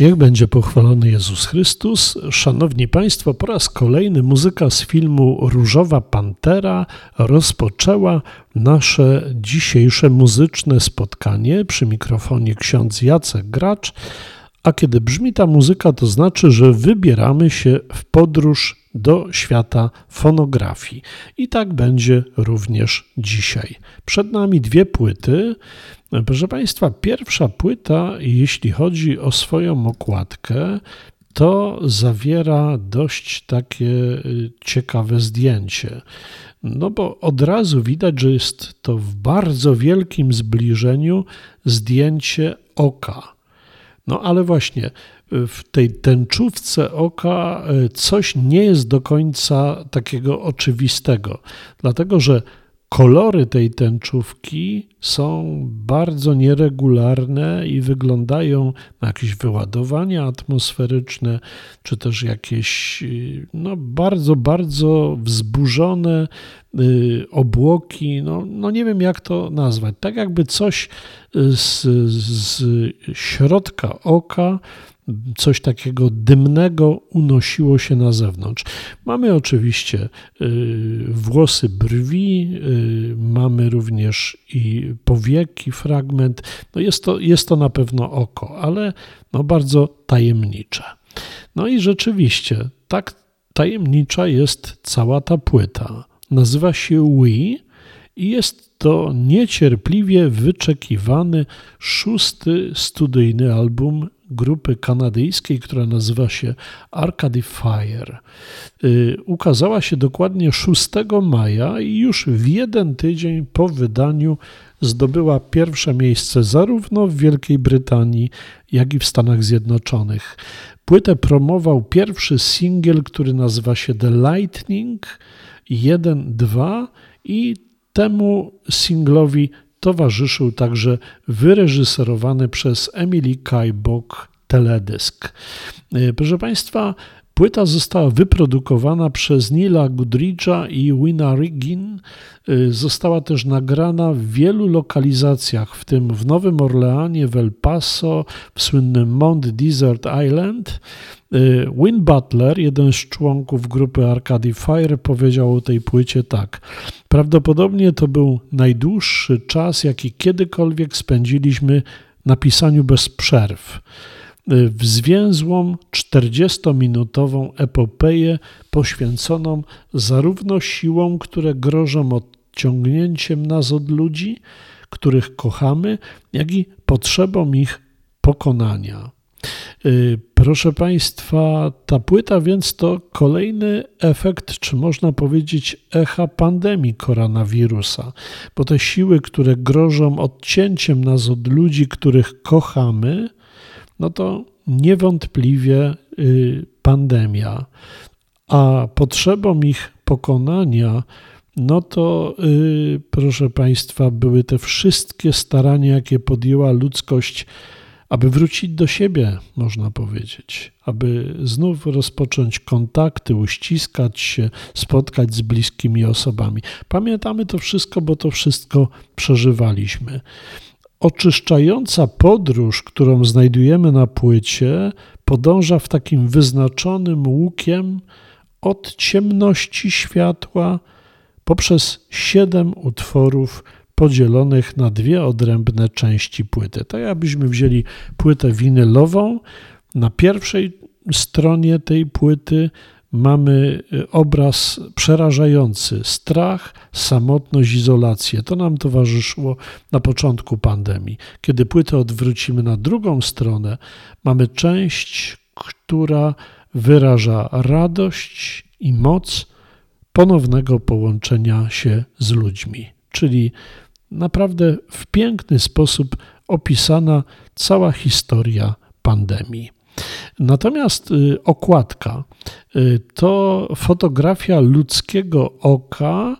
Niech będzie pochwalony Jezus Chrystus. Szanowni Państwo, po raz kolejny muzyka z filmu Różowa Pantera rozpoczęła nasze dzisiejsze muzyczne spotkanie. Przy mikrofonie ksiądz Jacek Gracz. A kiedy brzmi ta muzyka, to znaczy, że wybieramy się w podróż do świata fonografii. I tak będzie również dzisiaj. Przed nami dwie płyty. Proszę Państwa, pierwsza płyta, jeśli chodzi o swoją okładkę, to zawiera dość takie y, ciekawe zdjęcie. No bo od razu widać, że jest to w bardzo wielkim zbliżeniu zdjęcie oka. No ale właśnie w tej tęczówce oka y, coś nie jest do końca takiego oczywistego, dlatego że Kolory tej tęczówki są bardzo nieregularne i wyglądają na jakieś wyładowania atmosferyczne, czy też jakieś no, bardzo, bardzo wzburzone y, obłoki. No, no nie wiem, jak to nazwać. Tak jakby coś z, z środka oka coś takiego dymnego unosiło się na zewnątrz. Mamy oczywiście y, włosy brwi, y, mamy również i powieki, fragment. No jest, to, jest to na pewno oko, ale no bardzo tajemnicze. No i rzeczywiście, tak tajemnicza jest cała ta płyta. Nazywa się Wii i jest to niecierpliwie wyczekiwany szósty studyjny album grupy kanadyjskiej, która nazywa się Arcady Fire. Y, ukazała się dokładnie 6 maja i już w jeden tydzień po wydaniu zdobyła pierwsze miejsce zarówno w Wielkiej Brytanii, jak i w Stanach Zjednoczonych. Płytę promował pierwszy singiel, który nazywa się The Lightning 1-2 i temu singlowi towarzyszył także wyreżyserowany przez Emily Kajbok teledysk. E, proszę Państwa, Płyta została wyprodukowana przez Nila Goodridge'a i Wina Riggin. E, została też nagrana w wielu lokalizacjach, w tym w Nowym Orleanie, w El Paso, w słynnym Mount Desert Island. Y, Win Butler, jeden z członków grupy Arcade Fire, powiedział o tej płycie tak. Prawdopodobnie to był najdłuższy czas, jaki kiedykolwiek spędziliśmy na pisaniu bez przerw. W zwięzłą 40-minutową epopeję poświęconą zarówno siłom, które grożą odciągnięciem nas od ludzi, których kochamy, jak i potrzebą ich pokonania. Y, proszę Państwa, ta płyta więc to kolejny efekt, czy można powiedzieć, echa pandemii koronawirusa, bo te siły, które grożą odcięciem nas od ludzi, których kochamy, no to niewątpliwie y, pandemia, a potrzebą ich pokonania, no to y, proszę Państwa, były te wszystkie starania, jakie podjęła ludzkość aby wrócić do siebie, można powiedzieć, aby znów rozpocząć kontakty, uściskać się, spotkać z bliskimi osobami. Pamiętamy to wszystko, bo to wszystko przeżywaliśmy. Oczyszczająca podróż, którą znajdujemy na płycie, podąża w takim wyznaczonym łukiem od ciemności światła poprzez siedem utworów podzielonych na dwie odrębne części płyty. Tak jakbyśmy wzięli płytę winylową, na pierwszej stronie tej płyty mamy y, obraz przerażający strach, samotność, izolację. To nam towarzyszyło na początku pandemii. Kiedy płytę odwrócimy na drugą stronę, mamy część, która wyraża radość i moc ponownego połączenia się z ludźmi, czyli naprawdę w piękny sposób opisana cała historia pandemii. Natomiast y, okładka y, to fotografia ludzkiego oka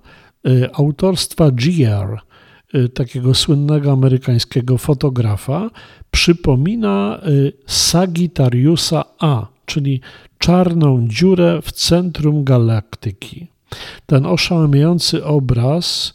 y, autorstwa GR, takiego słynnego amerykańskiego fotografa. Przypomina Sagittariusa A, czyli czarną dziurę w centrum galaktyki. Ten oszałamiający obraz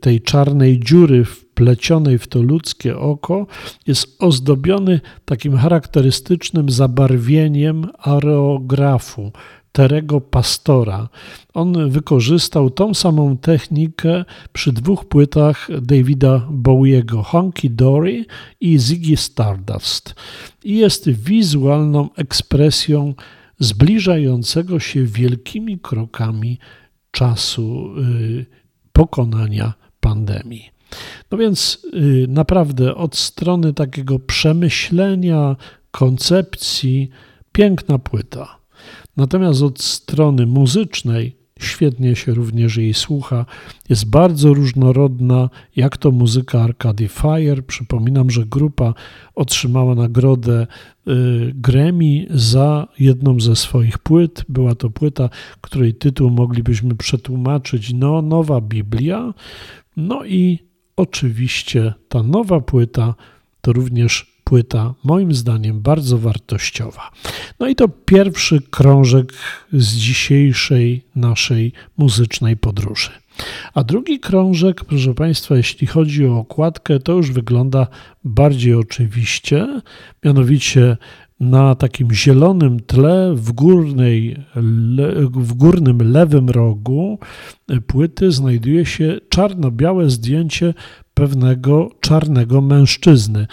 tej czarnej dziury wplecionej w to ludzkie oko jest ozdobiony takim charakterystycznym zabarwieniem areografu, Terego Pastora. On wykorzystał tą samą technikę przy dwóch płytach Davida Bowiego, Honky Dory i Ziggy Stardust. I jest wizualną ekspresją zbliżającego się wielkimi krokami czasu yy, pokonania pandemii. No więc y, naprawdę od strony takiego przemyślenia, koncepcji, piękna płyta. Natomiast od strony muzycznej świetnie się również jej słucha. Jest bardzo różnorodna, jak to muzyka Arcade Fire. Przypominam, że grupa otrzymała nagrodę y, Grammy za jedną ze swoich płyt. Była to płyta, której tytuł moglibyśmy przetłumaczyć no, Nowa Biblia. No i oczywiście ta nowa płyta to również płyta, moim zdaniem, bardzo wartościowa. No i to pierwszy krążek z dzisiejszej naszej muzycznej podróży. A drugi krążek, proszę Państwa, jeśli chodzi o okładkę, to już wygląda bardziej oczywiście, mianowicie na takim zielonym tle w, górnej, w górnym lewym rogu płyty znajduje się czarno-białe zdjęcie pewnego czarnego mężczyzny.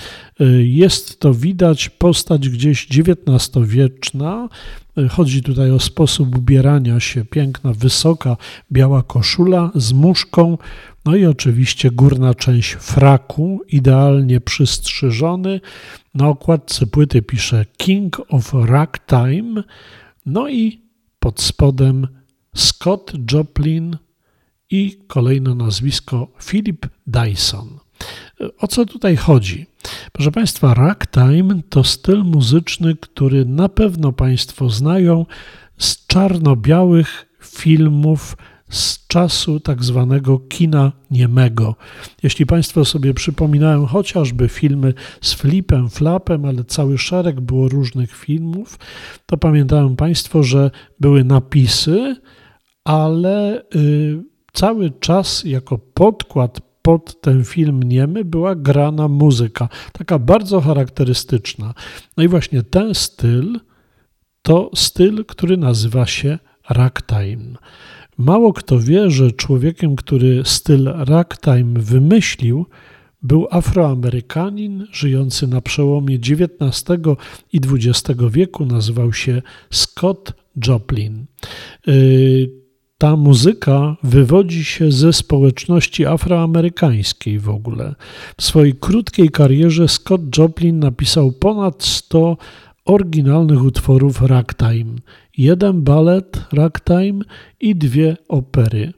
Jest to widać postać gdzieś XIX-wieczna. Chodzi tutaj o sposób ubierania się, piękna, wysoka, biała koszula z muszką, no i oczywiście górna część fraku, idealnie przystrzyżony. Na okładce płyty pisze King of Ragtime, no i pod spodem Scott Joplin i kolejne nazwisko Philip Dyson. O co tutaj chodzi? Proszę Państwa, ragtime to styl muzyczny, który na pewno Państwo znają z czarno-białych filmów z czasu tak zwanego kina niemego. Jeśli Państwo sobie przypominają chociażby filmy z Flipem, Flapem, ale cały szereg było różnych filmów, to pamiętają Państwo, że były napisy, ale y, cały czas jako podkład pod ten film niemy była grana muzyka, taka bardzo charakterystyczna. No i właśnie ten styl to styl, który nazywa się ragtime. Mało kto wie, że człowiekiem, który styl ragtime wymyślił, był Afroamerykanin żyjący na przełomie XIX i XX wieku, nazywał się Scott Joplin. Y, ta muzyka wywodzi się ze społeczności afroamerykańskiej w ogóle. W swojej krótkiej karierze Scott Joplin napisał ponad 100 oryginalnych utworów ragtime, jeden balet ragtime i dwie opery.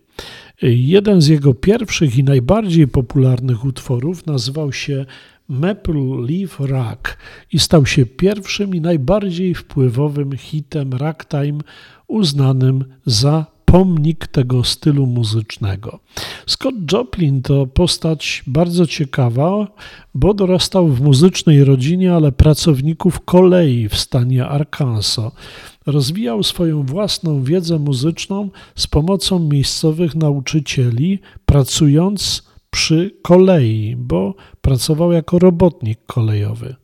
Jeden z jego pierwszych i najbardziej popularnych utworów nazywał się Maple Leaf Rag i stał się pierwszym i najbardziej wpływowym hitem ragtime uznanym za pomnik tego stylu muzycznego. Scott Joplin to postać bardzo ciekawa, bo dorastał w muzycznej rodzinie, ale pracowników kolei w stanie Arkansas. Rozwijał swoją własną wiedzę muzyczną z pomocą miejscowych nauczycieli, pracując przy kolei, bo pracował jako robotnik kolejowy.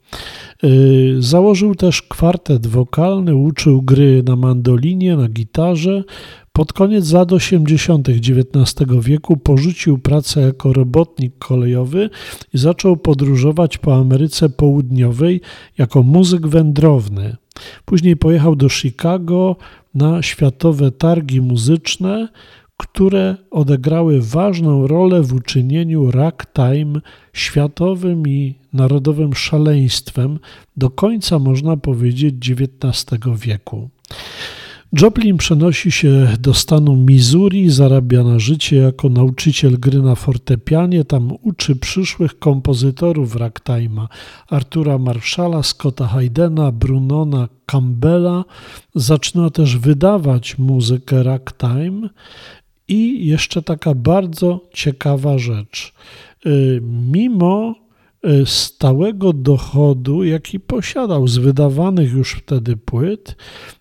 Y, założył też kwartet wokalny, uczył gry na mandolinie, na gitarze, pod koniec lat 80. XIX wieku porzucił pracę jako robotnik kolejowy i zaczął podróżować po Ameryce Południowej jako muzyk wędrowny. Później pojechał do Chicago na światowe targi muzyczne, które odegrały ważną rolę w uczynieniu ragtime światowym i narodowym szaleństwem do końca, można powiedzieć, XIX wieku. Joplin przenosi się do stanu Missouri, zarabia na życie jako nauczyciel gry na fortepianie. Tam uczy przyszłych kompozytorów ragtime'a Artura Marshalla, Scotta Haydena, Brunona Campbella. Zaczyna też wydawać muzykę ragtime. I jeszcze taka bardzo ciekawa rzecz. Y, mimo y, stałego dochodu, jaki posiadał z wydawanych już wtedy płyt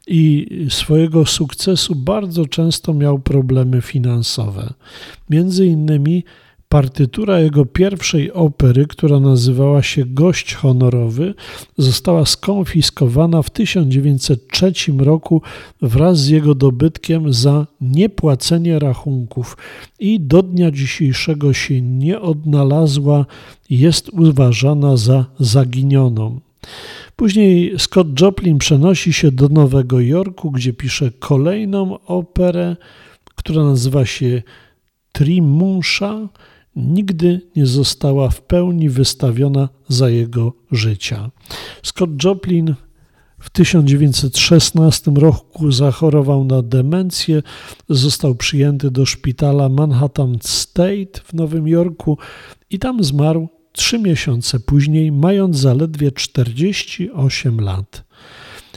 i swojego sukcesu, bardzo często miał problemy finansowe. Między innymi Partytura jego pierwszej opery, która nazywała się Gość Honorowy, została skonfiskowana w 1903 roku wraz z jego dobytkiem za niepłacenie rachunków i do dnia dzisiejszego się nie odnalazła, jest uważana za zaginioną. Później Scott Joplin przenosi się do Nowego Jorku, gdzie pisze kolejną operę, która nazywa się Trimunsha nigdy nie została w pełni wystawiona za jego życia. Scott Joplin w 1916 roku zachorował na demencję, został przyjęty do szpitala Manhattan State w Nowym Jorku i tam zmarł trzy miesiące później, mając zaledwie 48 lat.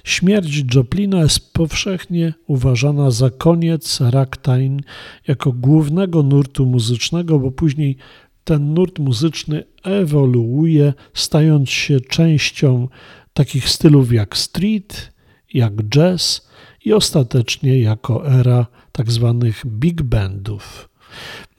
Śmierć Joplina jest powszechnie uważana za koniec ragtime jako głównego nurtu muzycznego, bo później ten nurt muzyczny ewoluuje, stając się częścią takich stylów jak street, jak jazz i ostatecznie jako era tak zwanych big bandów.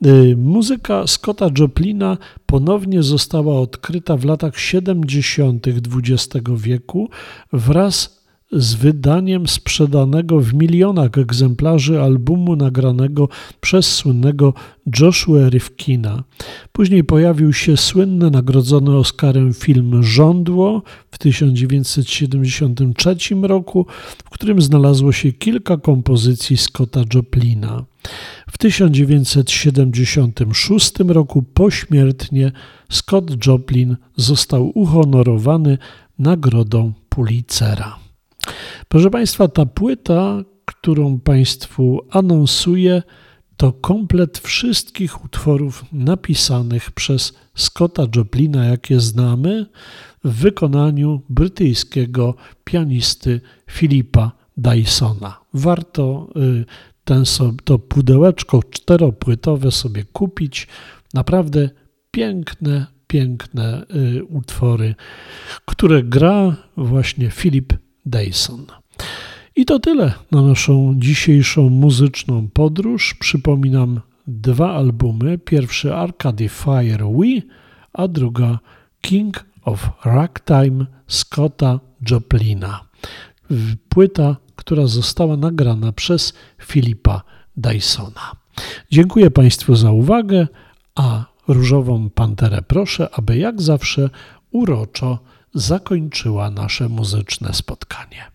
Y, muzyka Scotta Joplina ponownie została odkryta w latach 70. XX wieku wraz z wydaniem sprzedanego w milionach egzemplarzy albumu nagranego przez słynnego Joshua Rifkina. Później pojawił się słynny, nagrodzony Oscarem film Żądło w 1973 roku, w którym znalazło się kilka kompozycji Scotta Joplina. W 1976 roku pośmiertnie Scott Joplin został uhonorowany nagrodą Pulitzera. Proszę Państwa, ta płyta, którą Państwu anonsuję, to komplet wszystkich utworów napisanych przez Scotta Joplina, jakie znamy, w wykonaniu brytyjskiego pianisty Filipa Dysona. Warto y, ten, to pudełeczko czteropłytowe sobie kupić. Naprawdę piękne, piękne y, utwory, które gra właśnie Filip Dyson. I to tyle na naszą dzisiejszą muzyczną podróż. Przypominam dwa albumy. Pierwszy Arcade Fire We, a druga King of Ragtime Scotta Joplina. Płyta, która została nagrana przez Filipa Dysona. Dziękuję Państwu za uwagę, a Różową Panterę proszę, aby jak zawsze uroczo zakończyła nasze muzyczne spotkanie.